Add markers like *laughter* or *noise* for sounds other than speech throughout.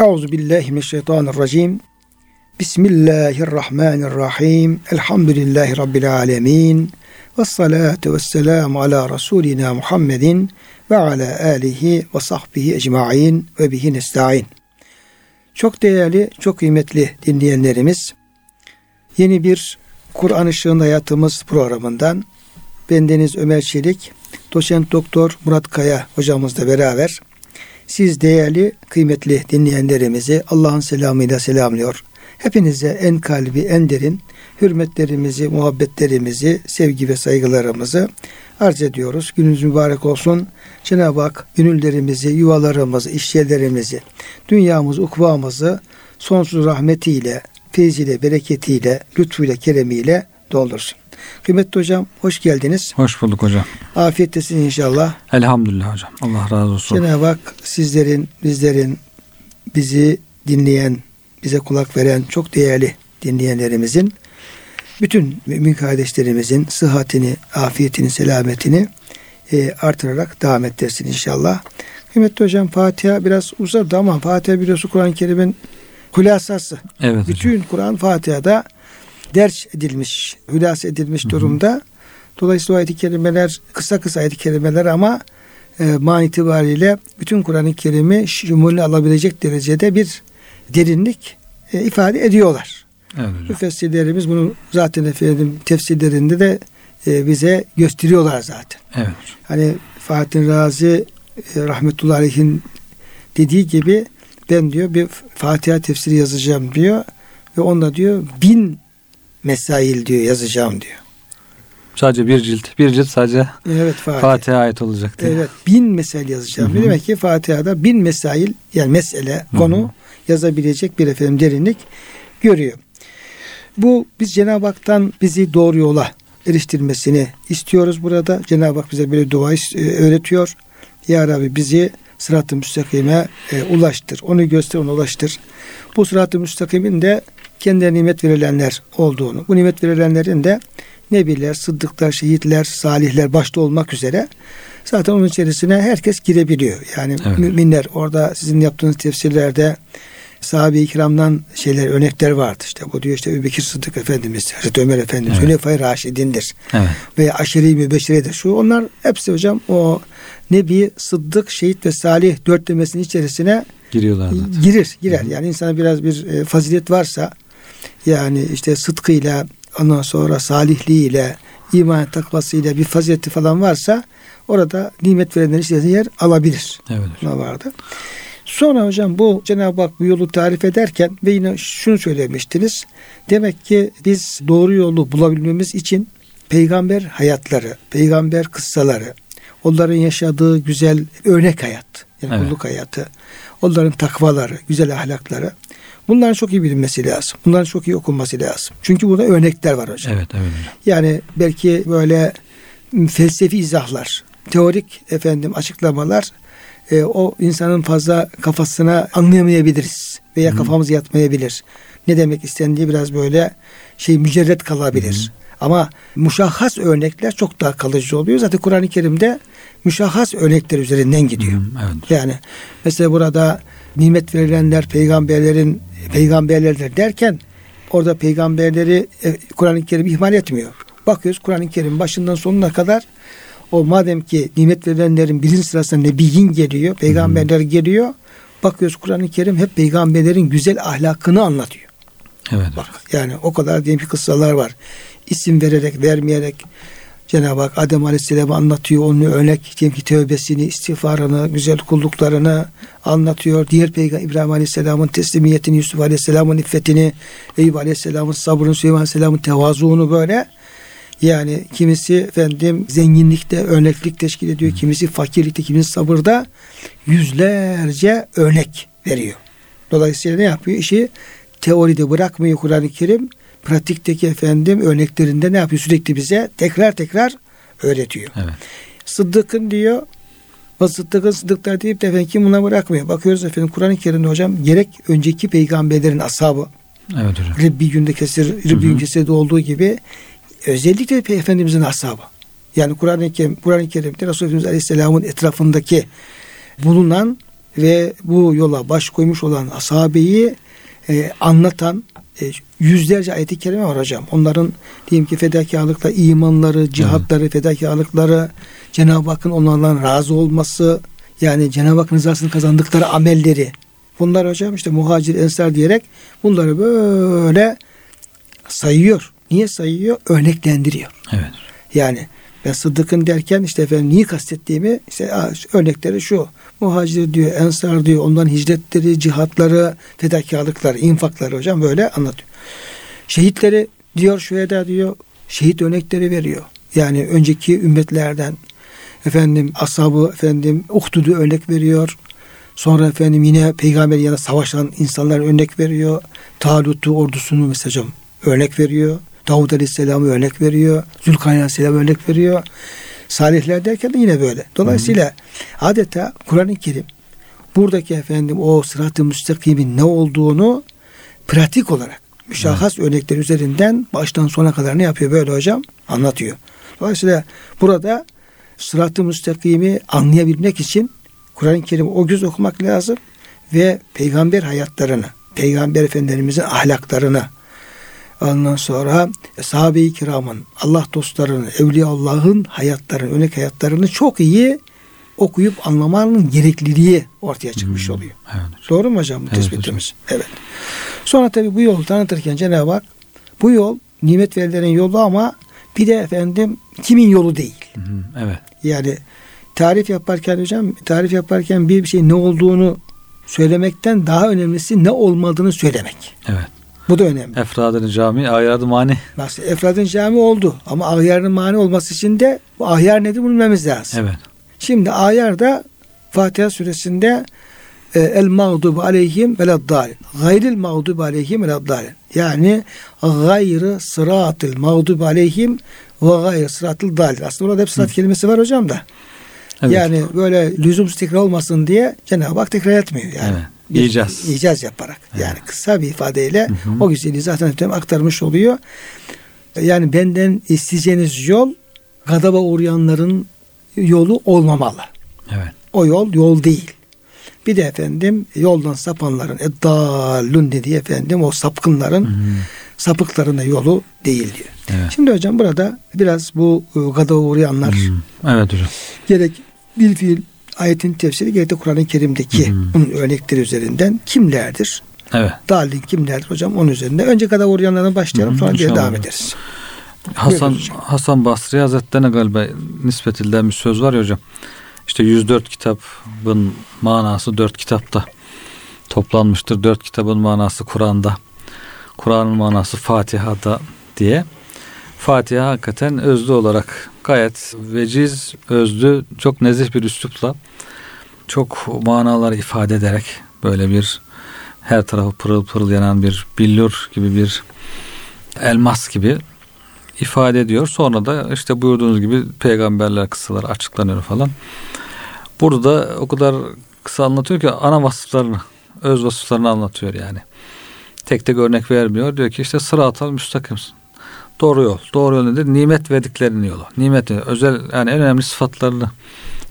Euzu billahi mineşşeytanirracim. Bismillahirrahmanirrahim. Elhamdülillahi rabbil alamin. Ves salatu vesselamu ala rasulina Muhammedin ve ala alihi ve sahbihi ecmaîn ve bihi nestaîn. Çok değerli, çok kıymetli dinleyenlerimiz, yeni bir Kur'an Işığında Hayatımız programından bendeniz Ömer Çelik, doçent doktor Murat Kaya hocamızla beraber siz değerli, kıymetli dinleyenlerimizi Allah'ın selamıyla selamlıyor. Hepinize en kalbi, en derin hürmetlerimizi, muhabbetlerimizi, sevgi ve saygılarımızı arz ediyoruz. Gününüz mübarek olsun. Cenab-ı Hak gönüllerimizi, yuvalarımızı, işyerlerimizi, dünyamızı, ukvamızı sonsuz rahmetiyle, feyziyle, bereketiyle, lütfuyla, keremiyle doldursun. Kıymetli hocam hoş geldiniz. Hoş bulduk hocam. Afiyettesiniz inşallah. Elhamdülillah hocam. Allah razı olsun. Cenab-ı Hak sizlerin, bizlerin, bizi dinleyen, bize kulak veren çok değerli dinleyenlerimizin bütün mümin kardeşlerimizin sıhhatini, afiyetini, selametini e, artırarak devam ettirsin inşallah. Kıymetli hocam Fatiha biraz uzadı ama Fatiha biliyorsun Kur'an-ı Kerim'in hulasası. Evet Bütün. Kur'an Fatiha'da ders edilmiş, hülas edilmiş durumda. Dolayısıyla o ayet-i kerimeler kısa kısa ayet-i kerimeler ama e, man itibariyle bütün Kur'an-ı Kerim'i şumulü alabilecek derecede bir derinlik e, ifade ediyorlar. Evet. Müfessirlerimiz bunu zaten efendim tefsirlerinde de e, bize gösteriyorlar zaten. Evet. Hani Fatih Razi e, rahmetullahi aleyhin dediği gibi ben diyor bir Fatiha tefsiri yazacağım diyor ve onda diyor bin mesail diyor yazacağım diyor. Sadece bir cilt. Bir cilt sadece Evet Fatih. Fatiha'ya ait olacak diye. Evet bin mesail yazacağım. Hı hı. Demek ki Fatiha'da bin mesail yani mesele hı. konu yazabilecek bir efendim derinlik görüyor. Bu biz Cenab-ı Hak'tan bizi doğru yola eriştirmesini istiyoruz burada. Cenab-ı Hak bize böyle dua e, öğretiyor. Ya Rabbi bizi sırat-ı müstakime e, ulaştır. Onu göster, onu ulaştır. Bu sırat-ı müstakimin de kendine nimet verilenler olduğunu, bu nimet verilenlerin de nebiler, sıddıklar, şehitler, salihler başta olmak üzere zaten onun içerisine herkes girebiliyor. Yani Evet. müminler orada sizin yaptığınız tefsirlerde sahabe-i kiramdan şeyler örnekler vardı. İşte bu diyor işte Bekir Sıddık Efendimiz, Hazreti Ömer Efendimiz, Evet. Hülefai Raşidindir Evet. veya aşeri mübeşşiredir. Şu onlar hepsi hocam o Nebi, Sıddık, Şehit ve Salih dörtlemesinin içerisine Giriyorlar zaten. girir, girer. Yani insana biraz bir e, fazilet varsa yani işte sıdkıyla ondan sonra salihliğiyle iman takvasıyla bir fazileti falan varsa orada nimet verenlerin içerisinde yer alabilir. Evet. Buna vardı. Sonra hocam bu Cenab-ı Hak bu yolu tarif ederken ve yine şunu söylemiştiniz. Demek ki biz doğru yolu bulabilmemiz için peygamber hayatları, peygamber kıssaları, onların yaşadığı güzel örnek hayat, yani Evet. kulluk hayatı, onların takvaları, güzel ahlakları bunların çok iyi bilinmesi lazım. Bunların çok iyi okunması lazım. Çünkü burada örnekler var hocam. Evet evet. Yani belki böyle felsefi izahlar, teorik efendim açıklamalar e, o insanın fazla kafasına anlayamayabiliriz veya Hı. kafamız yatmayabilir. Ne demek istendiği biraz böyle şey mücerret kalabilir. Ama muşahhas örnekler çok daha kalıcı oluyor. Zaten Kur'an-ı Kerim'de müşahhas örnekler üzerinden gidiyor. Hı, Evet. Yani mesela burada nimet verilenler peygamberlerin peygamberlerdir derken orada peygamberleri e, Kur'an-ı Kerim ihmal etmiyor. Bakıyoruz Kur'an-ı Kerim başından sonuna kadar o madem ki nimet verilenlerin birinci sırasında nebiyin geliyor, peygamberler geliyor. Bakıyoruz Kur'an-ı Kerim hep peygamberlerin güzel ahlakını anlatıyor. Evet. Bak yani o kadar diyelim ki kıssalar var. İsim vererek, vermeyerek Cenab-ı Hak Adem Aleyhisselam'ı anlatıyor. Onun örnek diyelim ki tövbesini, istiğfarını, güzel kulluklarını anlatıyor. Diğer Peygamber İbrahim Aleyhisselam'ın teslimiyetini, Yusuf Aleyhisselam'ın iffetini, Eyüp Aleyhisselam'ın sabrını, Süleyman Aleyhisselam'ın tevazuunu böyle yani kimisi efendim zenginlikte örneklik teşkil ediyor. Kimisi fakirlikte, kimisi sabırda yüzlerce örnek veriyor. Dolayısıyla ne yapıyor? İşi teoride bırakmıyor Kur'an-ı Kerim. Pratikteki efendim örneklerinde ne yapıyor? Sürekli bize tekrar tekrar öğretiyor. Evet. Sıddık'ın diyor ve Sıddık'ın Sıddıklar deyip de efendim kim buna bırakmıyor. Bakıyoruz efendim Kur'an-ı Kerim'de hocam gerek önceki peygamberlerin ashabı Evet hocam. Ribbi günde kesir, Ribbi gün kesirde olduğu gibi özellikle Efendimizin ashabı. Yani Kur'an-ı Kerim, Kur'an-ı Kerim'de Resulullah Aleyhisselam'ın etrafındaki bulunan ve bu yola baş koymuş olan asabeyi e, anlatan e, yüzlerce ayet-i kerime var hocam. Onların diyelim ki fedakarlıkla imanları, cihatları, evet. fedakarlıkları, Cenab-ı Hakk'ın onlardan razı olması, yani Cenab-ı Hakk'ın rızasını kazandıkları amelleri. Bunlar hocam işte muhacir ensar diyerek bunları böyle sayıyor. Niye sayıyor? Örneklendiriyor. Evet. Yani ben Sıddık'ın derken işte efendim niye kastettiğimi işte örnekleri şu. Muhacir diyor, ensar diyor, onların hicretleri, cihatları, fedakarlıkları, infakları hocam böyle anlatıyor. Şehitleri diyor şüheda diyor, şehit örnekleri veriyor. Yani önceki ümmetlerden efendim ashabı efendim Uhdud'u örnek veriyor. Sonra efendim yine peygamber yanında savaşan insanlar örnek veriyor. Talut'u ordusunu mesela örnek veriyor. Davud Aleyhisselam'ı örnek veriyor. Zülkarneyn Aleyhisselam örnek veriyor. Salihler derken de yine böyle. Dolayısıyla Hı. adeta Kur'an-ı Kerim buradaki efendim o sırat-ı müstakimin ne olduğunu pratik olarak müşahhas evet. örnekler üzerinden baştan sona kadar ne yapıyor böyle hocam? Anlatıyor. Dolayısıyla burada sırat-ı müstakimi anlayabilmek için Kur'an-ı Kerim o göz okumak lazım ve peygamber hayatlarını, peygamber efendilerimizin ahlaklarını, ondan sonra sahabe-i kiramın, Allah dostlarını, evliya Allah'ın hayatlarını, örnek hayatlarını çok iyi okuyup anlamanın gerekliliği ortaya çıkmış hmm. oluyor. Evet. Doğru mu hocam bu evet, tespitimiz? Hocam. Evet. Sonra tabii bu yolu tanıtırken Cenab-ı Hak bu yol nimet verilerin yolu ama bir de efendim kimin yolu değil. Hı evet. Yani tarif yaparken hocam tarif yaparken bir şey ne olduğunu söylemekten daha önemlisi ne olmadığını söylemek. Evet. Bu da önemli. Efradın cami, ahyarın mani. Nasıl? Efradın cami oldu. Ama ahyarın mani olması için de bu ahyar nedir bunu bilmemiz lazım. Evet. Şimdi ahyar da Fatiha suresinde e, el mağdubu aleyhim veleddalin. Gayril mağdubu aleyhim veleddalin. Yani gayrı sıratil mağdubu aleyhim ve gayrı sıratil dalil. Aslında orada hep sırat Hı. kelimesi var hocam da. Evet. Yani böyle lüzumsuz tekrar olmasın diye Cenab-ı Hak tekrar etmiyor. Yani. Evet. Bir icaz. icaz yaparak. Yani kısa bir ifadeyle hı hı. o güzelliği zaten aktarmış oluyor. Yani benden isteyeceğiniz yol gadaba uğrayanların yolu olmamalı. Evet. O yol yol değil. Bir de efendim yoldan sapanların eddallun dediği efendim o sapkınların hı hı. sapıklarına yolu değil diyor. Evet. Şimdi hocam burada biraz bu e, gadaba uğrayanlar hı. Evet hocam. Gerek bil fiil ayetin tefsiri gerek de Kur'an-ı Kerim'deki hı bunun örnekleri üzerinden kimlerdir? Evet. Dalil kimlerdir hocam onun üzerinde. Önce kadar uğrayanlardan başlayalım sonra diye devam ederiz. Hasan Hasan Basri Hazretleri'ne galiba nispet edilen bir söz var ya hocam. İşte 104 kitabın manası 4 kitapta toplanmıştır. 4 kitabın manası Kur'an'da. Kur'an'ın manası Fatiha'da diye. Fatiha hakikaten özlü olarak gayet veciz, özlü, çok nezih bir üslupla çok manalar ifade ederek böyle bir her tarafı pırıl pırıl yanan bir billur gibi bir elmas gibi ifade ediyor. Sonra da işte buyurduğunuz gibi peygamberler kıssaları açıklanıyor falan. Burada o kadar kısa anlatıyor ki ana vasıflarını, öz vasıflarını anlatıyor yani. Tek tek örnek vermiyor. Diyor ki işte sıratal müstakimsin. Doğru yol. Doğru yol nedir? Nimet verdiklerinin yolu. Nimet özel yani en önemli sıfatlarını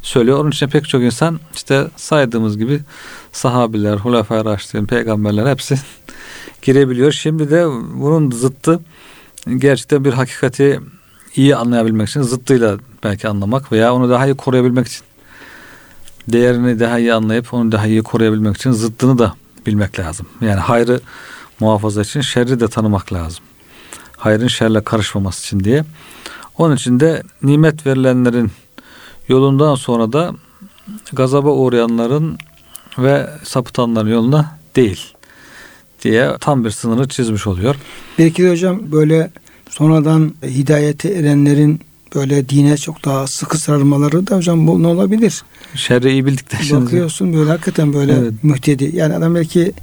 söylüyor. Onun için pek çok insan işte saydığımız gibi sahabiler, hulefai raşidin, peygamberler hepsi *laughs* girebiliyor. Şimdi de bunun zıttı gerçekten bir hakikati iyi anlayabilmek için zıttıyla belki anlamak veya onu daha iyi koruyabilmek için değerini daha iyi anlayıp onu daha iyi koruyabilmek için zıttını da bilmek lazım. Yani hayrı muhafaza için şerri de tanımak lazım. Hayrın şerle karışmaması için diye. Onun için de nimet verilenlerin yolundan sonra da gazaba uğrayanların ve sapıtanların yoluna değil diye tam bir sınırı çizmiş oluyor. Belki de hocam böyle sonradan hidayete erenlerin böyle dine çok daha sıkı sarılmaları da hocam bu ne olabilir? Şerri iyi bildikten sonra. Bakıyorsun böyle hakikaten böyle evet. mühtedi. Yani adam belki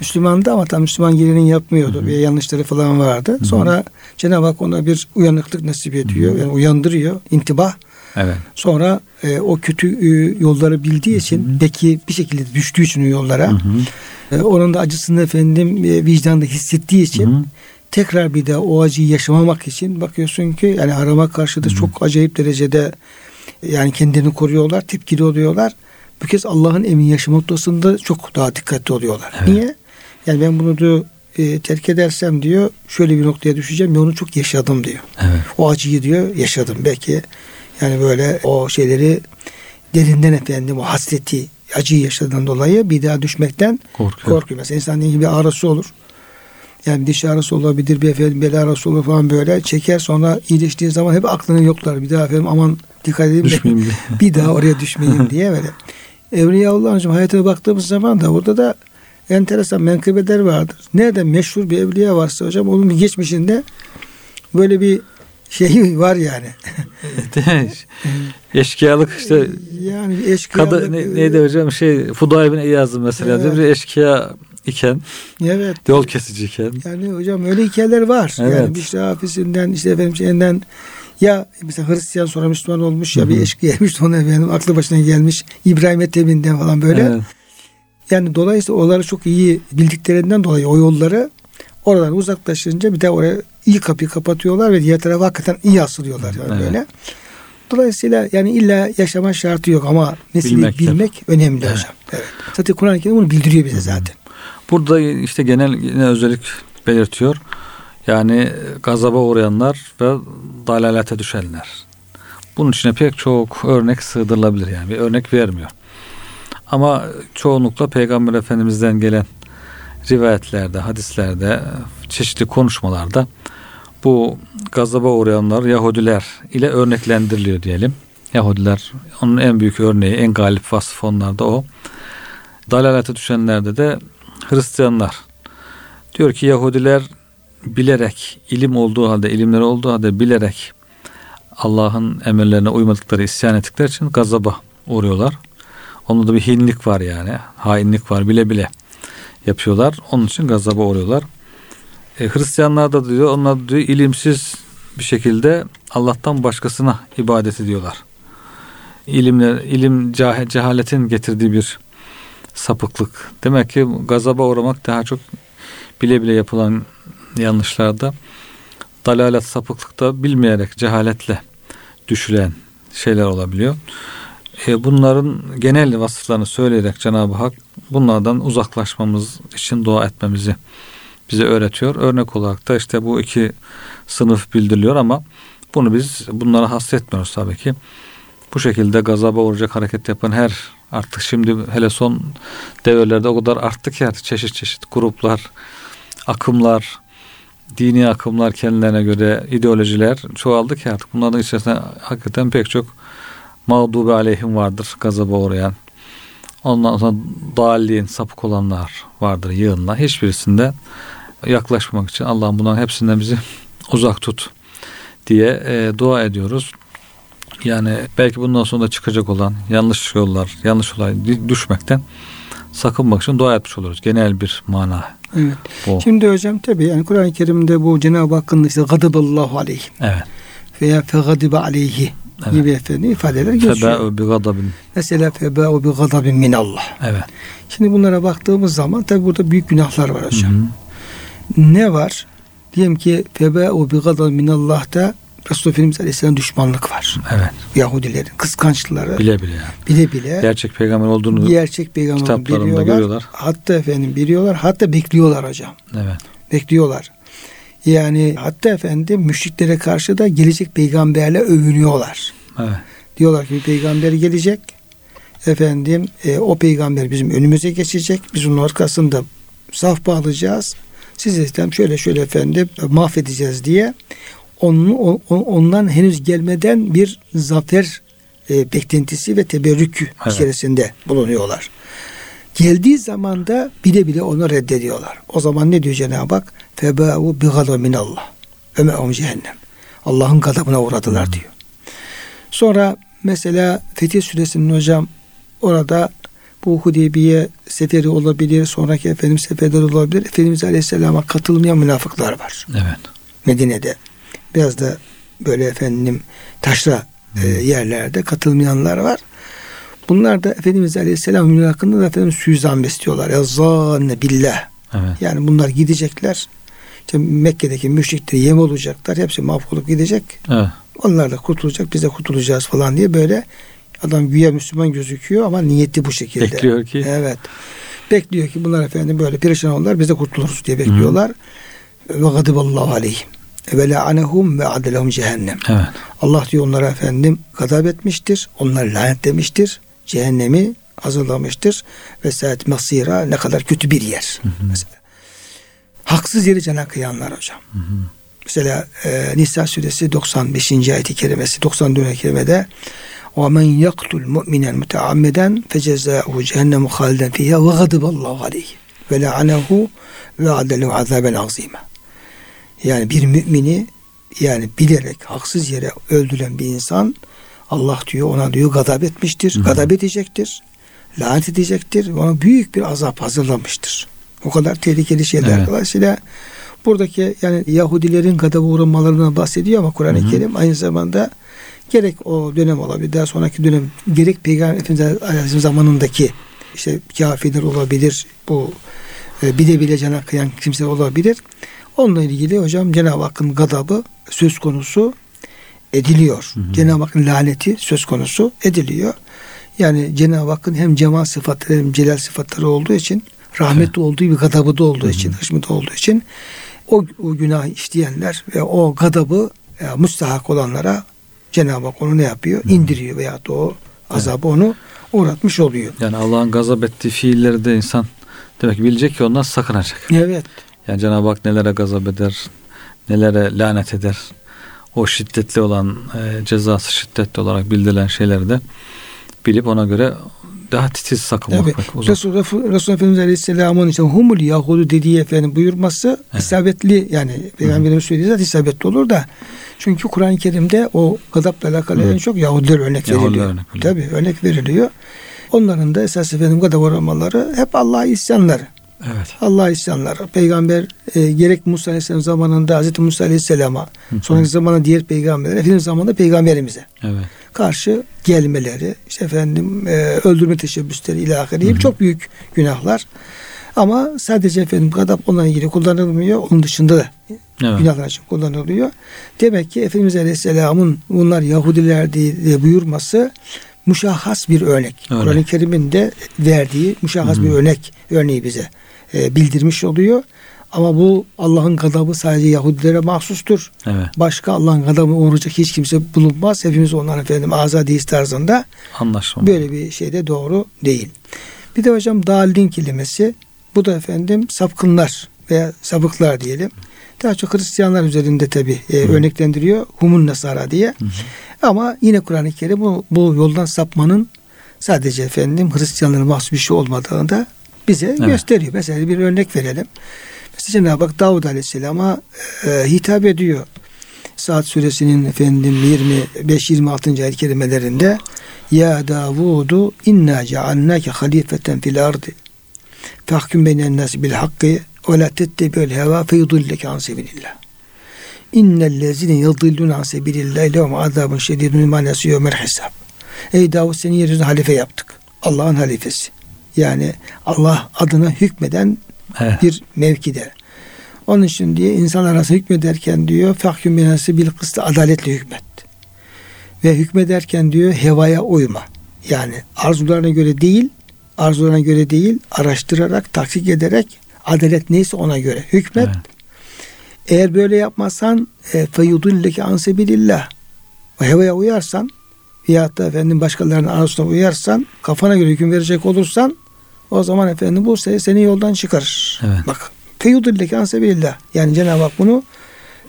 Müslümandı ama tam Müslüman gelinin yapmıyordu. Hı-hı. Bir yanlışları falan vardı. Hı-hı. Sonra Cenab-ı Hak ona bir uyanıklık nasip ediyor. Hı-hı. Yani uyandırıyor. intibah. Evet. Sonra e, o kötü e, yolları bildiği için Hı-hı. belki bir şekilde düştüğü için o yollara e, onun da acısını efendim e, vicdanda hissettiği için Hı-hı. tekrar bir de o acıyı yaşamamak için bakıyorsun ki yani arama karşı da çok acayip derecede yani kendini koruyorlar, tepkili oluyorlar. bu kez Allah'ın emin yaşam noktasında çok daha dikkatli oluyorlar. Evet. Niye? Yani ben bunu diyor e, terk edersem diyor şöyle bir noktaya düşeceğim. Ben onu çok yaşadım diyor. Evet. O acıyı diyor yaşadım. Belki yani böyle o şeyleri derinden efendim o hasreti acıyı yaşadığından dolayı bir daha düşmekten Korkuyor. korkuyor. Mesela insan bir ağrısı olur. Yani diş ağrısı olabilir, bir efendim bel ağrısı olur falan böyle. Çeker sonra iyileştiği zaman hep aklını yoklar. Bir daha efendim aman dikkat edeyim de Düşmeyeyim *laughs* bir daha oraya düşmeyeyim diye böyle. *laughs* Evliyaullah'ın hocam hayatına baktığımız zaman da orada da enteresan menkıbeler vardır. Nerede meşhur bir evliya varsa hocam onun bir geçmişinde böyle bir şey var yani. *laughs* Eşkıyalık işte yani eşkıyalık. Kadı, ne, neydi hocam şey Fuday bin İyaz'ın mesela Evet. bir eşkıya iken Evet. yol kesici iken Yani hocam öyle hikayeler var. Yani Evet. bir işte hafisinden işte efendim şeyinden ya mesela Hristiyan sonra Müslüman olmuş ya Hı bir hı. eşkıya sonra efendim aklı başına gelmiş İbrahim Ethemi'nden falan böyle. Evet. Yani dolayısıyla onları çok iyi bildiklerinden dolayı o yolları oradan uzaklaşınca bir de oraya iyi kapıyı kapatıyorlar ve diğer tarafa hakikaten iyi asılıyorlar yani Evet. böyle. Dolayısıyla yani illa yaşama şartı yok ama meseleyi Bilmek bilmek, önemli Evet. hocam. Evet. Zaten Kur'an-ı Kerim bunu bildiriyor bize zaten. Burada işte genel yine özellik belirtiyor. Yani gazaba uğrayanlar ve dalalete düşenler. Bunun içine pek çok örnek sığdırılabilir yani. Bir örnek vermiyor. Ama çoğunlukla Peygamber Efendimiz'den gelen rivayetlerde, hadislerde, çeşitli konuşmalarda bu gazaba uğrayanlar Yahudiler ile örneklendiriliyor diyelim. Yahudiler onun en büyük örneği, en galip vasfı onlarda o. Dalalete düşenlerde de Hristiyanlar. Diyor ki Yahudiler bilerek, ilim olduğu halde, ilimleri olduğu halde bilerek Allah'ın emirlerine uymadıkları, isyan ettikleri için gazaba uğruyorlar. Onda da bir hinlik var yani. Hainlik var bile bile yapıyorlar. Onun için gazaba uğruyorlar. E, Hristiyanlar da diyor onlar da diyor ilimsiz bir şekilde Allah'tan başkasına ibadet ediyorlar. İlimler, ilim cah- cehaletin getirdiği bir sapıklık. Demek ki gazaba uğramak daha çok bile bile yapılan yanlışlarda dalalet sapıklıkta bilmeyerek cehaletle düşülen şeyler olabiliyor. E, bunların genel vasıflarını söyleyerek Cenab-ı Hak bunlardan uzaklaşmamız için dua etmemizi bize öğretiyor. Örnek olarak da işte bu iki sınıf bildiriliyor ama bunu biz bunlara hasretmiyoruz tabii ki. Bu şekilde gazaba uğrayacak hareket yapan her artık şimdi hele son devirlerde o kadar arttı ki artık çeşit çeşit gruplar, akımlar, dini akımlar kendilerine göre ideolojiler çoğaldı ki artık bunların içerisinde hakikaten pek çok mağdubi aleyhim vardır gazaba uğrayan. Ondan sonra dalliğin sapık olanlar vardır yığınla. Hiçbirisinde yaklaşmamak için Allah'ım bunların hepsinden bizi *laughs* uzak tut diye e, dua ediyoruz. Yani belki bundan sonra çıkacak olan yanlış yollar, yanlış olay düşmekten sakınmak için dua etmiş oluruz. Genel bir mana. Evet. Bu. Şimdi hocam tabii yani Kur'an-ı Kerim'de bu Cenab-ı Hakk'ın işte gadaballahu aleyhi Evet. veya fegadibe aleyhi Evet. gibi efendim ifadeler geçiyor. Febâ'u bi gadabin. Mesela febâ'u bi gadabin minallah. Evet. Şimdi bunlara baktığımız zaman tabii burada büyük günahlar var hocam. Hı hı. Ne var? Diyelim ki febâ'u bi gadabin minallah'ta Resulullah Efendimiz Aleyhisselam düşmanlık var. Evet. Yahudilerin kıskançlıkları Bile bile yani. bile bile Gerçek peygamber olduğunu gerçek peygamber kitaplarında biliyorlar. görüyorlar. Hatta efendim biliyorlar. Hatta bekliyorlar hocam. Evet. Bekliyorlar. Yani hatta efendim müşriklere karşı da gelecek peygamberle övünüyorlar. Evet. Diyorlar ki bir peygamber gelecek. Efendim e, o peygamber bizim önümüze geçecek. Biz onun arkasında saf bağlayacağız. Siz de şöyle şöyle efendim mahvedeceğiz diye onun, o- o- ondan henüz gelmeden bir zafer e, beklentisi ve teberrük Evet. içerisinde bulunuyorlar. Geldiği zaman da bile bile onu reddediyorlar. O zaman ne diyor Cenab-ı Hak? Febâ'u bi minallah. Ve me'um cehennem. Allah'ın gadabına uğradılar Hmm. diyor. Sonra mesela Fetih Suresinin hocam orada bu Hudeybiye seferi olabilir, sonraki efendim seferler olabilir. Efendimiz Aleyhisselam'a katılmayan münafıklar var Evet. Medine'de. Biraz da böyle efendim taşra e, yerlerde katılmayanlar var. Bunlar da Efendimiz Aleyhisselam hakkında da efendim suizan besliyorlar. Ya zanne billah. Evet. Yani bunlar gidecekler. İşte Mekke'deki müşrikleri yem olacaklar. Hepsi mahvolup gidecek. Evet. Onlar da kurtulacak. Biz de kurtulacağız falan diye böyle Adam güya Müslüman gözüküyor ama niyeti bu şekilde. Bekliyor ki. Evet. Bekliyor ki bunlar efendim böyle perişan olurlar biz de kurtuluruz diye bekliyorlar. Ve gadiballahu aleyhim. Ve la'anehum ve adelehum cehennem. Evet. Allah diyor onlara efendim gadap etmiştir. Onları lanetlemiştir Cehennemi hazırlamıştır. Ve saat masira ne kadar kötü bir yer. Mesela. Haksız yere cana kıyanlar hocam. Mesela e, Nisa suresi 95. ayet-i kerimesi 94. ayet-i kerimede وَمَنْ يَقْتُلْ مُؤْمِنًا مُتَعَمِّدًا فَجَزَاؤُهُ جَهَنَّمُ خَالِدًا فِيهَا وَغَضِبَ اللّٰهُ عَلَيْهِ وَلَعَنَهُ وَعَدَ لَهُ عَذَابًا عَظِيمًا Yani bir mümini yani bilerek haksız yere öldüren bir insan Allah diyor ona diyor gadap etmiştir. Hı. Gadap edecektir. Lanet edecektir. Ona büyük bir azap hazırlamıştır. O kadar tehlikeli şeyler. Evet. Dolayısıyla buradaki yani Yahudilerin gadaba uğramalarından bahsediyor ama Kur'an-ı. Kerim aynı zamanda gerek o dönem olabilir daha sonraki dönem gerek Peygamber Efendimiz zamanındaki işte kafirler olabilir bu e, bile bile cana kıyan kimseler olabilir. Onunla ilgili hocam Cenab-ı Hakk'ın gadabı söz konusu ediliyor. Hı hı. Cenab-ı Hakk'ın laneti söz konusu ediliyor. Yani Cenab-ı Hakk'ın hem cemal sıfatları hem celal sıfatları olduğu için rahmetli olduğu bir gadabı da olduğu için, hışmeti olduğu için o, o günah işleyenler ve o gadabı e, müstahak olanlara Cenab-ı Hak onu ne yapıyor? İndiriyor veyahut da o azabı onu uğratmış oluyor. Yani Allah'ın gazap ettiği fiilleri de insan demek ki bilecek ki ondan sakınacak. Evet. Yani Cenab-ı Hak nelere gazap eder, nelere lanet eder. O şiddetli olan e, cezası şiddetli olarak bildirilen şeyleri de bilip ona göre daha titiz sakınmak. Tabii. Resul, Resul, Efendimiz Aleyhisselam'ın işte humul Yahudu dediği efendim buyurması Evet. isabetli yani Peygamberimiz söylediği zaten isabetli olur da çünkü Kur'an-ı Kerim'de o gadapla alakalı Evet. en çok Yahudiler örnek Yahudiler veriliyor. örnek. Tabii örnek veriliyor. Onların da esas efendim gadap uğramaları hep Allah'a isyanları. Evet. Allah'a isyanları. Peygamber e, gerek Musa Aleyhisselam zamanında Hazreti Musa Aleyhisselam'a sonraki zamanda diğer peygamberler Efendimiz zamanında peygamberimize Evet. karşı gelmeleri, işte efendim e, öldürme teşebbüsleri ilahiri çok büyük günahlar. Ama sadece efendim gadap onunla ilgili kullanılmıyor. Onun dışında da Evet. günahlar için kullanılıyor. Demek ki Efendimiz Aleyhisselam'ın bunlar Yahudiler diye, buyurması muşahhas bir örnek. Kur'an-ı Kerim'in de verdiği muşahhas bir örnek örneği bize e, bildirmiş oluyor. Ama bu Allah'ın gadabı sadece Yahudilere mahsustur. Evet. Başka Allah'ın gadabına uğrayacak hiç kimse bulunmaz. Hepimiz onların efendim azadiyiz tarzında. Anlaşma. Böyle bir şey de doğru değil. Bir de hocam dalin kelimesi bu da efendim sapkınlar veya sapıklar diyelim. Daha çok Hristiyanlar üzerinde tabi örneklendiriyor. Humun Nasara diye. Ama yine Kur'an-ı Kerim bu, bu yoldan sapmanın sadece efendim Hristiyanların mahsus bir şey olmadığını da bize gösteriyor. Mesela bir örnek verelim. Mesela Cenab-ı Hak Davud Aleyhisselam'a e, hitap ediyor. Saat suresinin efendim 25-26. ayet kelimelerinde Ya Davudu inna cealnake halifeten fil ardı fahkum beynen nasi bil hakkı ve la tettebi'l heva feyudilleke an sebilillah. İnnellezine yadillun an sebilillah lehum azabun şedidun ma yevmel hesab. Ey Davud seni yeryüzünde halife yaptık. Allah'ın halifesi. Yani Allah adına hükmeden Evet. bir mevkide. Onun için diye insan arası hükmederken diyor fahküm binası bil kıstı adaletle hükmet. Ve hükmederken diyor hevaya uyma. Yani arzularına göre değil, arzularına göre değil, araştırarak, taktik ederek adalet neyse ona göre hükmet. Evet. Eğer böyle yapmazsan e, feyudilleke ansebilillah. O hevaya uyarsan veyahut da efendim başkalarının arzusuna uyarsan kafana göre hüküm verecek olursan o zaman efendim bu seni, seni yoldan çıkarır. Evet. Bak feyudilleke ansebilillah. Yani Cenab-ı Hak bunu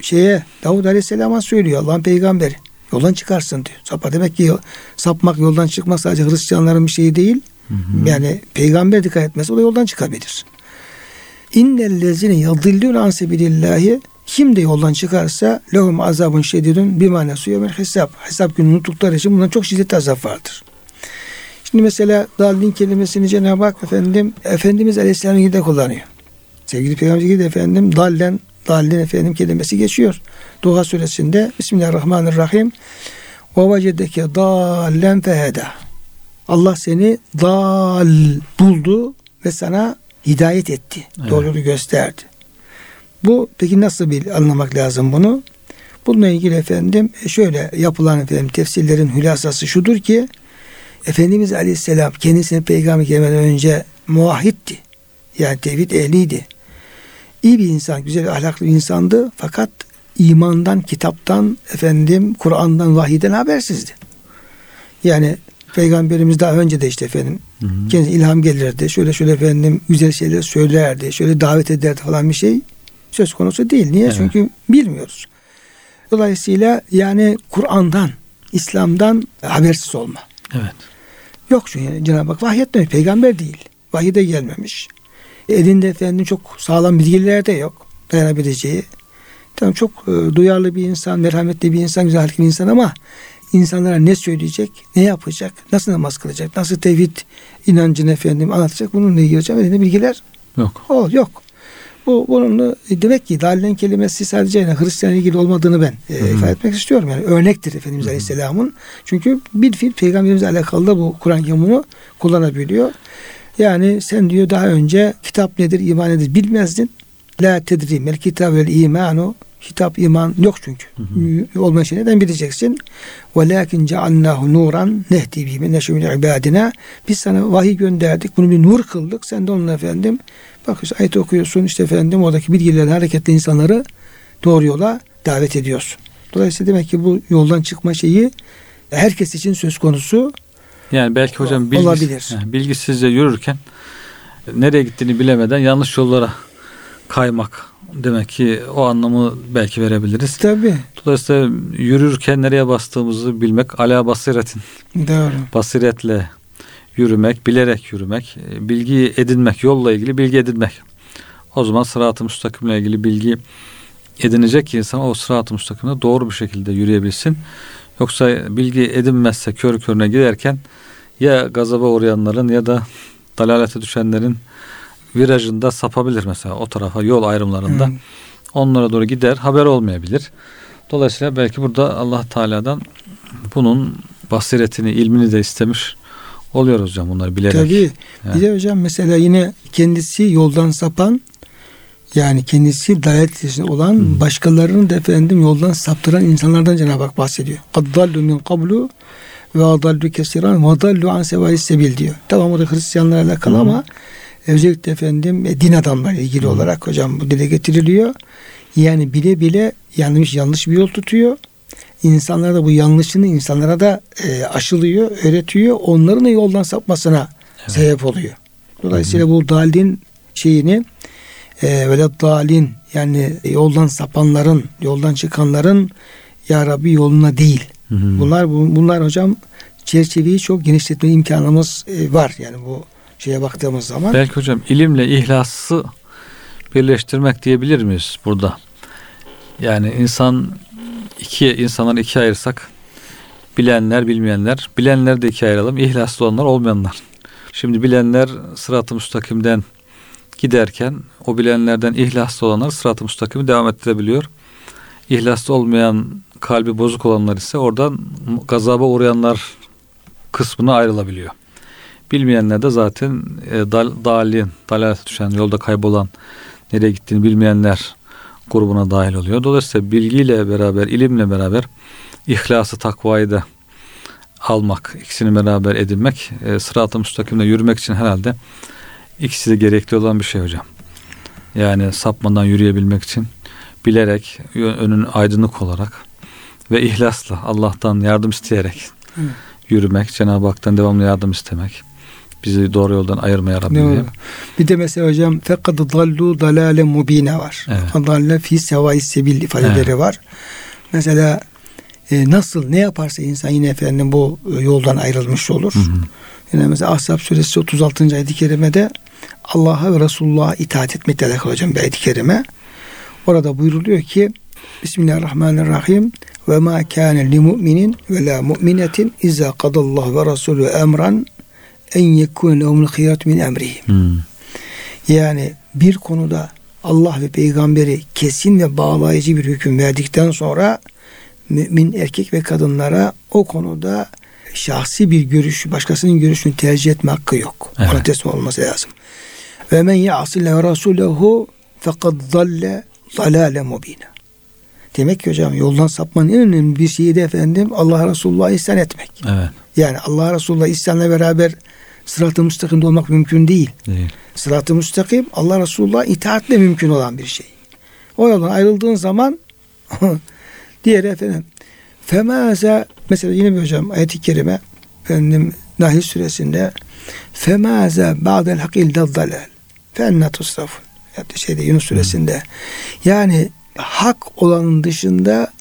şeye Davud Aleyhisselam'a söylüyor Allah'ın peygamberi. Yoldan çıkarsın diyor. Sapa demek ki sapmak yoldan çıkmak sadece Hristiyanların bir şeyi değil. Yani peygamber dikkat etmez o da yoldan çıkabilir. İnnellezine yadillun an sebilillahi kim de yoldan çıkarsa lehum azabun şedidun bir manası yevmel hesap. Hesap günü unuttukları için bundan çok şiddetli azap vardır. Şimdi mesela daldin kelimesini Cenab-ı Hak efendim Efendimiz Aleyhisselam'ın ilgili de kullanıyor. Sevgili Peygamber ilgili de efendim dallen dallen efendim kelimesi geçiyor. Duha suresinde Bismillahirrahmanirrahim ve vecedeke dallen feheda. Allah seni dal buldu ve sana hidayet etti. Evet. Doğru yolu gösterdi. Bu peki nasıl bir anlamak lazım bunu? Bununla ilgili efendim şöyle yapılan efendim tefsirlerin hülasası şudur ki Efendimiz Aleyhisselam kendisine peygamber gelmeden önce muahitti. Yani tevhid ehliydi. İyi bir insan, güzel ahlaklı bir insandı. Fakat imandan, kitaptan, efendim Kur'an'dan, vahiyden habersizdi. Yani Peygamberimiz daha önce de işte efendim hı hı. kendisi ilham gelirdi. Şöyle şöyle efendim güzel şeyler söylerdi. Şöyle davet ederdi falan bir şey söz konusu değil. Niye? Evet. Çünkü bilmiyoruz. Dolayısıyla yani Kur'an'dan, İslam'dan habersiz olma. Evet. Yok çünkü yani Cenab-ı Hak vahyetmemiş. Peygamber değil. Vahiy de gelmemiş. Elinde efendim çok sağlam bilgiler de yok. Dayanabileceği. Tamam çok e, duyarlı bir insan, merhametli bir insan, güzel bir insan ama insanlara ne söyleyecek, ne yapacak, nasıl namaz kılacak, nasıl tevhid inancını efendim anlatacak bununla ilgili hocam elinde bilgiler yok. O, yok. Bu bunun demek ki dalilen kelimesi sadece yani Hristiyan ilgili olmadığını ben e, ifade etmek istiyorum. Yani örnektir Efendimiz Hı-hı. Aleyhisselam'ın. Çünkü bir fiil peygamberimizle alakalı da bu Kur'an bunu kullanabiliyor. Yani sen diyor daha önce kitap nedir, iman nedir bilmezdin. La tedri mel kitab vel imanu kitap iman yok çünkü. Hı hı. Olmayan şey neden bileceksin? Velakin cealnahu nuran nehdi bihi min neşemin ibadina. Biz sana vahiy gönderdik. Bunu bir nur kıldık. Sen de onunla efendim bakıyorsun ayet okuyorsun işte efendim oradaki bilgilerle hareketli insanları doğru yola davet ediyorsun. Dolayısıyla demek ki bu yoldan çıkma şeyi herkes için söz konusu. Yani belki hocam bilgis, olabilir. Yani bilgisizce yürürken nereye gittiğini bilemeden yanlış yollara kaymak demek ki o anlamı belki verebiliriz. Tabi. Dolayısıyla yürürken nereye bastığımızı bilmek ala basiretin. Doğru. Basiretle yürümek, bilerek yürümek, bilgi edinmek, yolla ilgili bilgi edinmek. O zaman sırat-ı müstakimle ilgili bilgi edinecek ki insan o sırat-ı müstakimde doğru bir şekilde yürüyebilsin. Yoksa bilgi edinmezse kör körüne giderken ya gazaba uğrayanların ya da dalalete düşenlerin virajında sapabilir mesela o tarafa yol ayrımlarında. Hmm. Onlara doğru gider haber olmayabilir. Dolayısıyla belki burada Allah Teala'dan bunun basiretini, ilmini de istemiş oluyoruz hocam bunları bilerek. Tabii. Yani. Bir de hocam mesela yine kendisi yoldan sapan yani kendisi dalet olan hmm. başkalarını da efendim yoldan saptıran insanlardan Cenab-ı Hak bahsediyor. Kaddallu min kablu ve adallu kesiran ve adallu an sevayis sebil diyor. Tamam o da Hristiyanlarla alakalı hmm. ama özellikle efendim e, din adamları ilgili hmm. olarak hocam bu dile getiriliyor. Yani bile bile yanlış yanlış bir yol tutuyor. İnsanlara da bu yanlışını insanlara da e, aşılıyor, öğretiyor. Onların da yoldan sapmasına evet. sebep oluyor. Dolayısıyla Hı-hı. bu dalin şeyini e, böyle dalin yani yoldan sapanların, yoldan çıkanların ya Rabbi yoluna değil. Hı-hı. Bunlar bunlar hocam çerçeveyi çok genişletme imkanımız e, var. Yani bu şeye baktığımız zaman. Belki hocam ilimle ihlası birleştirmek diyebilir miyiz burada? Yani insan iki insanları ikiye ayırsak bilenler bilmeyenler bilenler de ikiye ayıralım ihlaslı olanlar olmayanlar. Şimdi bilenler sırat-ı müstakimden giderken o bilenlerden ihlaslı olanlar sırat-ı müstakimi devam ettirebiliyor. İhlaslı olmayan kalbi bozuk olanlar ise oradan gazaba uğrayanlar kısmına ayrılabiliyor. Bilmeyenler de zaten e, dal, dalin, dalalete düşen, yolda kaybolan, nereye gittiğini bilmeyenler grubuna dahil oluyor. Dolayısıyla bilgiyle beraber, ilimle beraber ihlası, takvayı da almak, ikisini beraber edinmek, e, sırat-ı müstakimde yürümek için herhalde ikisi de gerekli olan bir şey hocam. Yani sapmadan yürüyebilmek için bilerek, önün aydınlık olarak ve ihlasla Allah'tan yardım isteyerek Hı. yürümek, Cenab-ı Hak'tan devamlı yardım istemek bizi doğru yoldan ayırmaya Rabbim Bir de mesela hocam fekad dallu dalale mubine var. Evet. Dalle fi sevai sebil ifadeleri evet. var. Mesela e, nasıl ne yaparsa insan yine efendim bu e, yoldan ayrılmış olur. Hı hı. Yine mesela Ahzab suresi 36. ayet-i kerimede Allah'a ve Resulullah'a itaat etmekle alakalı hocam bir ayet-i kerime. Orada buyruluyor ki Bismillahirrahmanirrahim ve ma kana li mu'minin ve la mu'minetin izâ kadallahu ve rasulü emran en yekûne lehumul hıyat min emrihim. Hmm. Yani bir konuda Allah ve peygamberi kesin ve bağlayıcı bir hüküm verdikten sonra mümin erkek ve kadınlara o konuda şahsi bir görüş, başkasının görüşünü tercih etme hakkı yok. Evet. Ona teslim olması lazım. Ve men ya'sille rasulehu fekad zalle zalale mubina. Demek ki hocam yoldan sapmanın en önemli bir şeyi de efendim Allah Resulullah'a ihsan etmek. Evet. Yani Allah Resulullah ihsanla beraber sırat-ı müstakimde olmak mümkün değil. Değil. Sırat-ı müstakim Allah Resulullah itaatle mümkün olan bir şey. O yoldan ayrıldığın zaman *laughs* diğer efendim femaze mesela yine bir hocam ayet-i kerime efendim Nahl suresinde femaze ba'del hak illa dalal fe enne tusrafun şeyde Yunus suresinde yani hak olanın dışında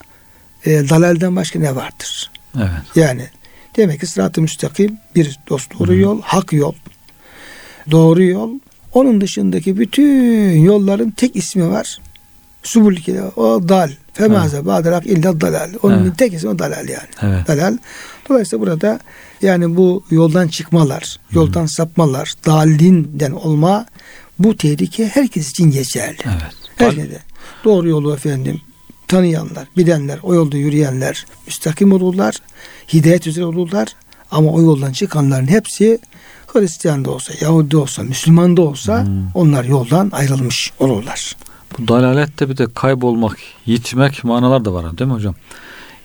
e, dalalden başka ne vardır? Evet. Yani demek ki sırat-ı müstakim bir dost doğru yol, hak yol, doğru yol. Onun dışındaki bütün yolların tek ismi var. Subul o dal. Femaze ba'delak illa dalal. Onun Evet. tek ismi dalal yani. Evet. Dalal. Dolayısıyla burada yani bu yoldan çıkmalar, yoldan sapmalar, dalinden olma bu tehlike herkes için geçerli. Evet. Herkese. Doğru yolu efendim tanıyanlar, bilenler, o yolda yürüyenler müstakim olurlar, hidayet üzere olurlar. Ama o yoldan çıkanların hepsi Hristiyan da olsa, Yahudi de olsa, Müslüman da olsa Hmm. onlar yoldan ayrılmış olurlar. Bu dalalette bir de kaybolmak, yitmek manalar da var değil mi hocam?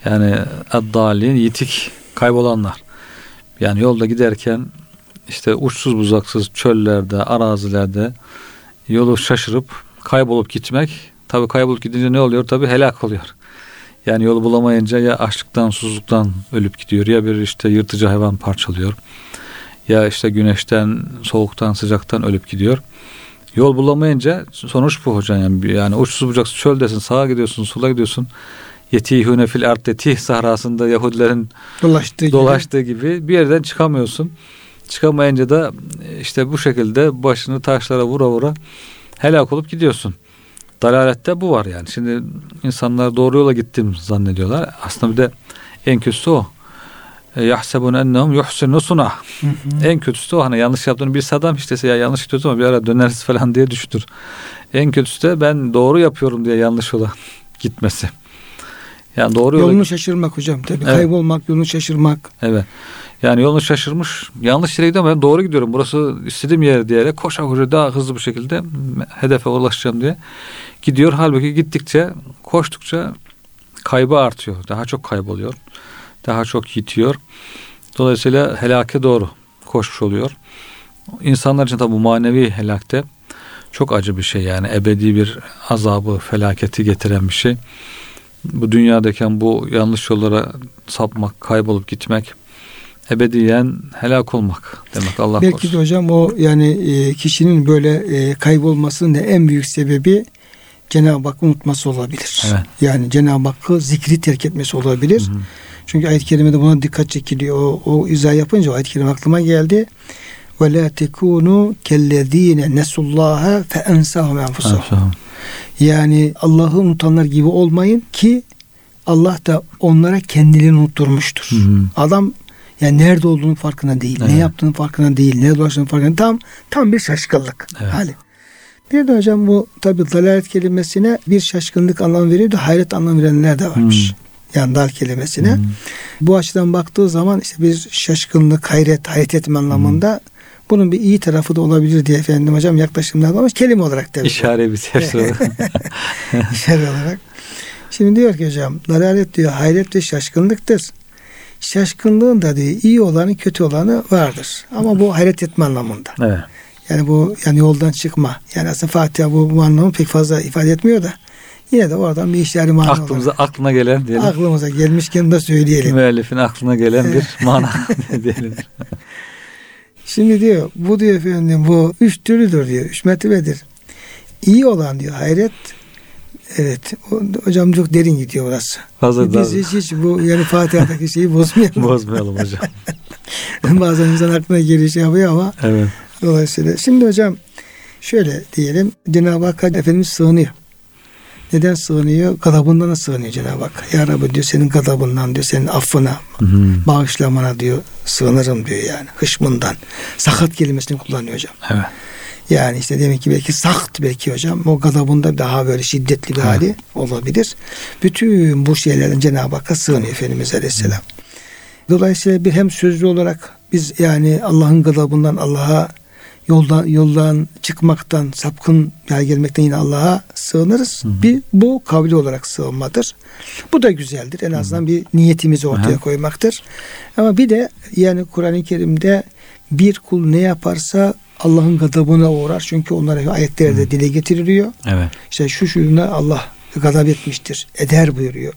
Yani addalin, yitik, kaybolanlar. Yani yolda giderken işte uçsuz buzaksız çöllerde, arazilerde yolu şaşırıp kaybolup gitmek. Tabi kaybolup gidince ne oluyor? Tabi helak oluyor. Yani yolu bulamayınca ya açlıktan, susuzluktan ölüp gidiyor ya bir işte yırtıcı hayvan parçalıyor. Ya işte güneşten, soğuktan, sıcaktan ölüp gidiyor. Yol bulamayınca sonuç bu hocam yani, yani uçsuz bucaksız çöldesin sağa gidiyorsun sola gidiyorsun yetihune fil ard tetih sahrasında Yahudilerin Dolaştığı gibi. dolaştığı gibi bir yerden çıkamıyorsun. Çıkamayınca da işte bu şekilde başını taşlara vura vura helak olup gidiyorsun. Dalalette bu var yani. Şimdi insanlar doğru yola gittim zannediyorlar. Aslında bir de en kötüsü o. E, Yahsebun ennehum yuhsinu hı. En kötüsü de o hani yanlış yaptığını bir adam işte ya yanlış gidiyoruz ama bir ara döneriz falan diye düşünür. En kötüsü de ben doğru yapıyorum diye yanlış yola gitmesi. Yani doğru yola Yolunu şaşırmak hocam. Tabii Evet. kaybolmak, yolunu şaşırmak. Evet. Yani yolunu şaşırmış. Yanlış yere gidiyorum ben doğru gidiyorum. Burası istediğim yer diyerek koşa koşa daha hızlı bir şekilde hedefe ulaşacağım diye gidiyor. Halbuki gittikçe koştukça kaybı artıyor. Daha çok kayboluyor. Daha çok yitiyor. Dolayısıyla helake doğru koşmuş oluyor. İnsanlar için tabi bu manevi helakte çok acı bir şey yani ebedi bir azabı, felaketi getiren bir şey. Bu dünyadayken bu yanlış yollara sapmak, kaybolup gitmek ebediyen helak olmak demek Allah Belki korusun. de hocam o yani e, kişinin böyle e, kaybolmasının da en büyük sebebi Cenab-ı Hakk'ı unutması olabilir. Evet. Yani Cenab-ı Hakk'ı zikri terk etmesi olabilir. Hı hı. Çünkü ayet-i kerimede buna dikkat çekiliyor. O, o izah yapınca o ayet-i kerime aklıma geldi. Ve la tekunu kellezine nesullaha fe ensahum enfusahum. Yani Allah'ı unutanlar gibi olmayın ki Allah da onlara kendilerini unutturmuştur. Hı hı. Adam yani nerede olduğunun farkına değil, Evet. ne yaptığının farkına değil, ne dolaştığının farkına değil. Tam tam bir şaşkınlık Evet. hali. Bir de hocam bu tabi dalalet kelimesine bir şaşkınlık anlam veriyor da hayret anlam verenler de varmış. Hmm. Yani dal kelimesine. Hmm. Bu açıdan baktığı zaman işte bir şaşkınlık, hayret, hayret etme anlamında bunun bir iyi tarafı da olabilir diye efendim hocam yaklaşımlar var ama kelime olarak tabii. İşare bir tefsir. *laughs* İşare olarak. Şimdi diyor ki hocam dalalet diyor hayret ve şaşkınlıktır. Şaşkınlığın da diyor iyi olanı kötü olanı vardır. Ama bu hayret etme anlamında. evet. Yani bu yani yoldan çıkma. Yani aslında Fatiha bu, bu anlamı pek fazla ifade etmiyor da yine de oradan bir işleri mana Aklımıza olarak aklına gelen diyelim. aklımıza gelmişken de söyleyelim. Müellifin aklına gelen bir mana *laughs* diyelim. *laughs* Şimdi diyor bu diyor efendim bu üç türlüdür diyor. Üç mertebedir. İyi olan diyor hayret Evet. Hocam çok derin gidiyor burası. Da Biz hiç, hiç bu yani Fatiha'daki şeyi *laughs* bozmayalım. bozmayalım hocam. *laughs* Bazen insan aklına geliyor şey yapıyor ama Evet. dolayısıyla. Şimdi hocam şöyle diyelim Cenab-ı Hakk'a Efendimiz sığınıyor. Neden sığınıyor? Gadabından da sığınıyor Cenab-ı Hak. Ya Rabbi diyor senin gadabından diyor senin affına, Hı hı. bağışlamana diyor sığınırım diyor yani. Hışmından. Sakat kelimesini kullanıyor hocam. Evet. Yani işte demek ki belki sakt belki hocam o gadabında daha böyle şiddetli bir Evet. hali olabilir. Bütün bu şeylerden Cenab-ı Hakk'a sığınıyor Efendimiz Aleyhisselam. Dolayısıyla bir hem sözlü olarak biz yani Allah'ın gadabından Allah'a yoldan yoldan çıkmaktan, sapkın yer gelmekten yine Allah'a sığınırız. Hı hı. Bir bu kavli olarak sığınmadır. Bu da güzeldir. En azından hı hı. bir niyetimizi ortaya hı. koymaktır. Ama bir de yani Kur'an-ı Kerim'de bir kul ne yaparsa Allah'ın gadabına uğrar. Çünkü onlara ayetlerde hı. dile getiriliyor. Evet. İşte şu şuna Allah gadab etmiştir, eder buyuruyor.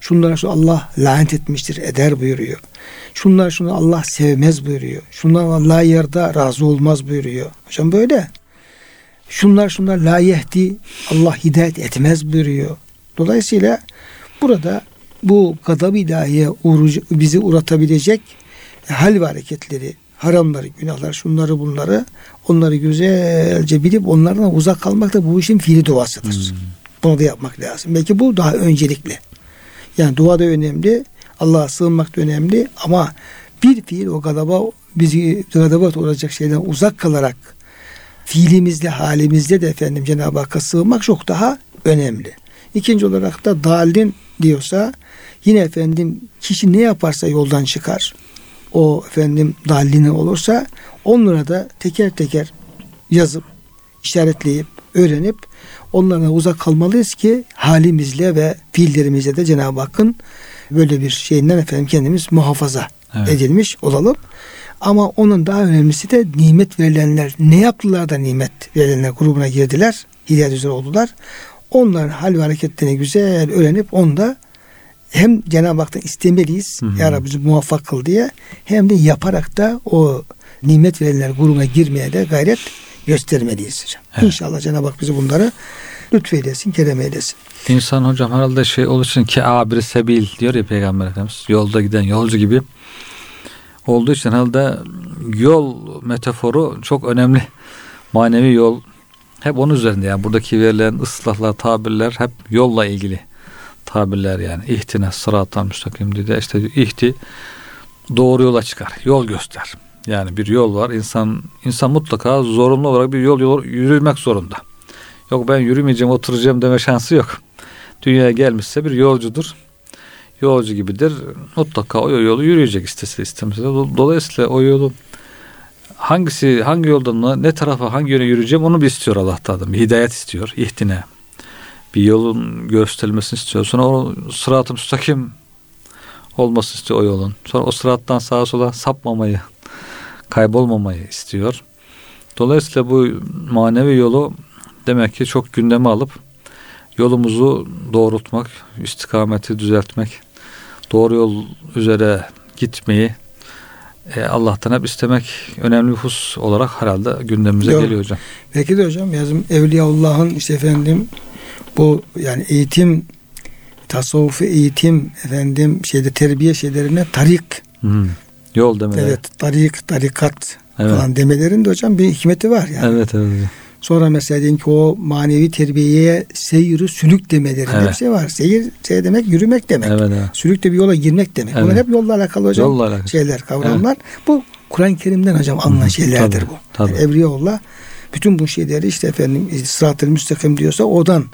Şunlara şu Allah lanet etmiştir, eder buyuruyor. Şunlar şunu Allah sevmez buyuruyor. Şunlar Allah yerde razı olmaz buyuruyor. Hocam böyle. Şunlar şunlar la yehdi Allah hidayet etmez buyuruyor. Dolayısıyla burada bu gadab ilahiye bizi uğratabilecek hal ve hareketleri, haramları, günahlar, şunları bunları onları güzelce bilip onlardan uzak kalmak da bu işin fiili duasıdır. Hmm. Bunu da yapmak lazım. Belki bu daha öncelikli. Yani dua da önemli. Allah'a sığınmak da önemli ama bir fiil o gadaba bizi gadaba olacak şeyden uzak kalarak fiilimizle halimizle de efendim Cenab-ı Hakk'a sığınmak çok daha önemli. İkinci olarak da dalin diyorsa yine efendim kişi ne yaparsa yoldan çıkar. O efendim dalini olursa onlara da teker teker yazıp işaretleyip öğrenip onlardan uzak kalmalıyız ki halimizle ve fiillerimizle de Cenab-ı Hakk'ın böyle bir şeyinden efendim kendimiz muhafaza evet. edilmiş olalım. Ama onun daha önemlisi de nimet verilenler ne yaptılar da nimet verilenler grubuna girdiler. Hidayet üzere oldular. Onların hal ve hareketlerini güzel öğrenip onda hem Cenab-ı Hak'tan istemeliyiz. Hı hı. Ya Rabbi bizi muvaffak kıl diye. Hem de yaparak da o nimet verilenler grubuna girmeye de gayret göstermeliyiz hocam. Evet. İnşallah Cenab-ı Hak bizi bunları lütfeylesin, kerem eylesin. İnsan hocam herhalde şey olursun ki abir sebil diyor ya Peygamber Efendimiz. Yolda giden yolcu gibi olduğu için herhalde yol metaforu çok önemli. Manevi yol hep onun üzerinde yani buradaki verilen ıslahlar, tabirler hep yolla ilgili tabirler yani. İhtine sıratan müstakim dedi. İşte ihti doğru yola çıkar. Yol göster. Yani bir yol var. İnsan insan mutlaka zorunlu olarak bir yol, yol yürümek zorunda. Yok ben yürümeyeceğim, oturacağım deme şansı yok. Dünyaya gelmişse bir yolcudur. Yolcu gibidir. Mutlaka o yolu yürüyecek istese istemese. Dolayısıyla o yolu hangisi hangi yoldan ne tarafa hangi yöne yürüyeceğim onu bir istiyor Allah'tan. Bir hidayet istiyor. ihtine. Bir yolun gösterilmesini istiyor. Sonra o sırat-ı olması istiyor o yolun. Sonra o sırattan sağa sola sapmamayı, kaybolmamayı istiyor. Dolayısıyla bu manevi yolu demek ki çok gündeme alıp yolumuzu doğrultmak, istikameti düzeltmek, doğru yol üzere gitmeyi e, Allah'tan hep istemek önemli bir hus olarak herhalde gündemimize Yok. geliyor hocam. Belki de hocam yazım Evliyaullah'ın işte efendim bu yani eğitim tasavvufu eğitim efendim şeyde terbiye şeylerine tarik hmm. Yol demeleri. Evet tarik tarikat evet. falan demelerinde hocam bir hikmeti var yani. Evet evet. Sonra mesela diyelim ki o manevi terbiyeye seyri sülük demeleri evet. hepsi var. Seyir şey demek yürümek demek. Evet, evet. Sülük de bir yola girmek demek. Evet. Bunlar hep yolla alakalı hocam. Yolla alakalı. Şeyler, kavramlar. Evet. Bu Kur'an-ı Kerim'den hocam alınan şeylerdir tabii, bu. Tabii. Yani Evliyaullah bütün bu şeyleri işte efendim sırat-ı müstakim diyorsa odan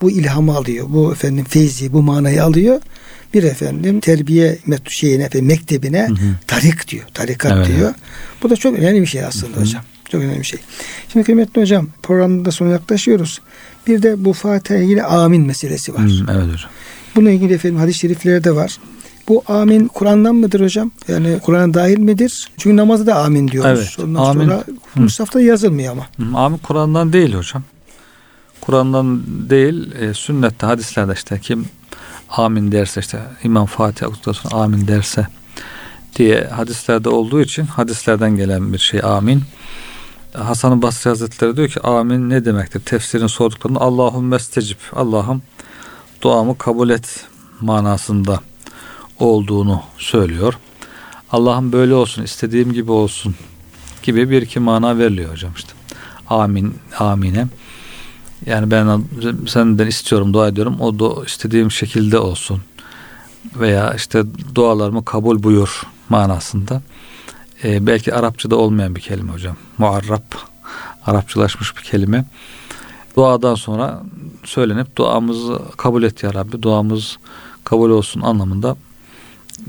bu ilhamı alıyor. Bu efendim feyzi, bu manayı alıyor. Bir efendim terbiye şeyine, mektebine hı hı. tarik diyor. Tarikat evet, diyor. Evet. Bu da çok önemli bir şey aslında hı hı. hocam. Çok önemli bir şey. Şimdi kıymetli hocam programda da sona yaklaşıyoruz. Bir de bu Fatiha'ya ilgili amin meselesi var. Hmm, evet hocam. Bununla ilgili efendim hadis-i şeriflerde var. Bu amin Kur'an'dan mıdır hocam? Yani Kur'an'a dahil midir? Çünkü namazda da amin diyoruz. Evet. Ondan amin. sonra Mustafa'da yazılmıyor ama. Hı, amin Kur'an'dan değil hocam. Kur'an'dan değil, e, sünnette, hadislerde işte kim amin derse işte İmam Fatih okuduktan sonra amin derse diye hadislerde olduğu için hadislerden gelen bir şey amin. Hasan-ı Basri Hazretleri diyor ki amin ne demektir? Tefsirin sorduklarında Allahümme estecib. Allah'ım duamı kabul et manasında olduğunu söylüyor. Allah'ım böyle olsun, istediğim gibi olsun gibi bir iki mana veriliyor hocam işte. Amin, amine. Yani ben senden istiyorum, dua ediyorum. O da istediğim şekilde olsun. Veya işte dualarımı kabul buyur manasında e, belki Arapçada olmayan bir kelime hocam. Muarrab, Arapçılaşmış bir kelime. Duadan sonra söylenip duamızı kabul et ya Rabbi, duamız kabul olsun anlamında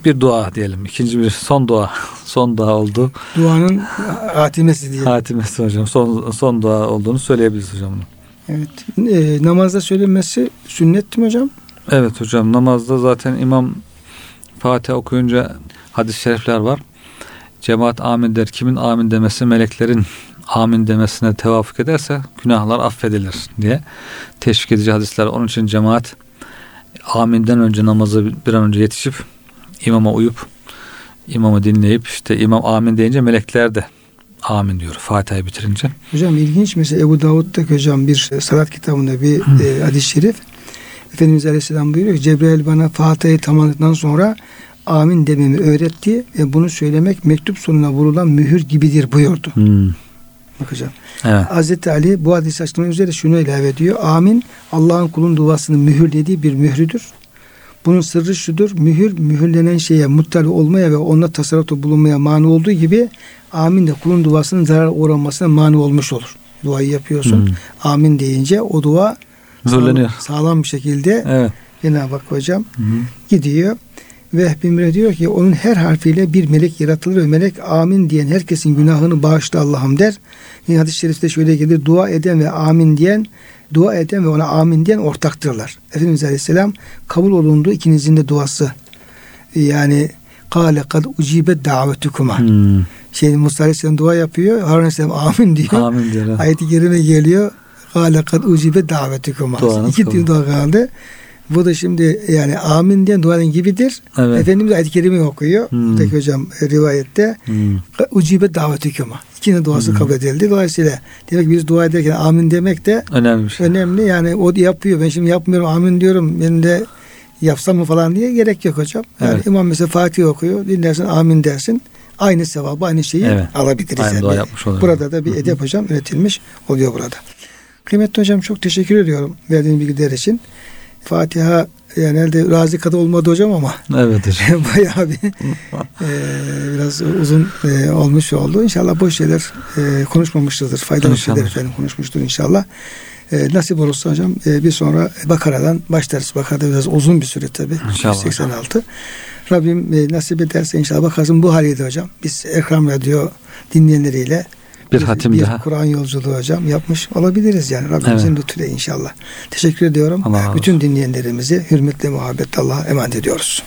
bir dua diyelim. İkinci bir son dua. *laughs* Son dua oldu. Duanın hatimesi diye. Hatimesi hocam. Son, son dua olduğunu söyleyebiliriz hocam. Evet. E, namazda söylenmesi sünnet mi hocam? Evet hocam. Namazda zaten imam Fatiha okuyunca hadis-i şerifler var. Cemaat amin der. Kimin amin demesi meleklerin amin demesine tevafuk ederse günahlar affedilir diye teşvik edici hadisler. Onun için cemaat aminden önce namazı bir an önce yetişip imama uyup imamı dinleyip işte imam amin deyince melekler de amin diyor Fatiha'yı bitirince. Hocam ilginç mesela Ebu Davud'da hocam bir salat kitabında bir e, hadis-i şerif Efendimiz Aleyhisselam buyuruyor ki Cebrail bana Fatiha'yı tamamladıktan sonra amin dememi öğretti ve bunu söylemek mektup sonuna vurulan mühür gibidir buyurdu. Hmm. Bak hocam. Evet. Hazreti Ali bu hadis açıklama üzere şunu ilave ediyor. Amin Allah'ın kulun duasını mühürlediği bir mührüdür. Bunun sırrı şudur. Mühür mühürlenen şeye muttali olmaya ve onunla tasarrufta bulunmaya mani olduğu gibi amin de kulun duasının zarar uğramasına mani olmuş olur. Duayı yapıyorsun. Hmm. Amin deyince o dua Zorlanıyor. sağlam, sağlam bir şekilde Evet. Cenab-ı Hak hocam hı. gidiyor. Ve Bimre diyor ki onun her harfiyle bir melek yaratılır ve melek amin diyen herkesin günahını bağışla Allah'ım der. Yine hadis-i şerifte şöyle gelir dua eden ve amin diyen dua eden ve ona amin diyen ortaktırlar. Efendimiz Aleyhisselam kabul olundu ikinizin de duası. Yani kâle kad ucibe davetukuma. Hmm. Şey Musa Aleyhisselam dua yapıyor. Harun Aleyhisselam amin diyor. Amin diyor. Ayet-i kerime geliyor. Kâle kad ucibe davetukuma. İki dua kaldı. Bu da şimdi yani amin diyen duanın gibidir. Evet. Efendimiz ayet-i kerime okuyor. Hmm. Buradaki hocam e, rivayette Hmm. ucibe davetukuma. İkinin duası Hmm. kabul edildi. Dolayısıyla demek biz dua ederken amin demek de Önemli şey. önemli. Yani o yapıyor. Ben şimdi yapmıyorum amin diyorum. Ben de yapsam mı falan diye gerek yok hocam. Yani Evet. imam mesela Fatih okuyor. Dinlersin amin dersin. Aynı sevabı aynı şeyi Evet. alabiliriz. Aynı yani. yapmış oluyoruz. Burada da bir edep hocam üretilmiş oluyor burada. Kıymetli hocam çok teşekkür ediyorum verdiğin bilgiler için. Fatiha yani elde razı kadar olmadı hocam ama Evet hocam. *laughs* bayağı bir e, biraz uzun e, olmuş oldu. İnşallah boş şeyler e, konuşmamışızdır. Faydalı şeyler efendim konuşmuştur inşallah. E, nasip olursa hocam e, bir sonra Bakara'dan başlarız. Bakara'da biraz uzun bir süre tabi. İnşallah 86. Rabbim e, nasip ederse inşallah bakarsın bu haliydi hocam. Biz Ekram Radyo dinleyenleriyle Bir hatim bir daha. Kur'an yolculuğu hocam yapmış olabiliriz yani. Rabbimizin Evet. lütfuyla inşallah. Teşekkür ediyorum. Allah Bütün dinleyenlerimizi hürmetle muhabbetle Allah'a emanet ediyoruz.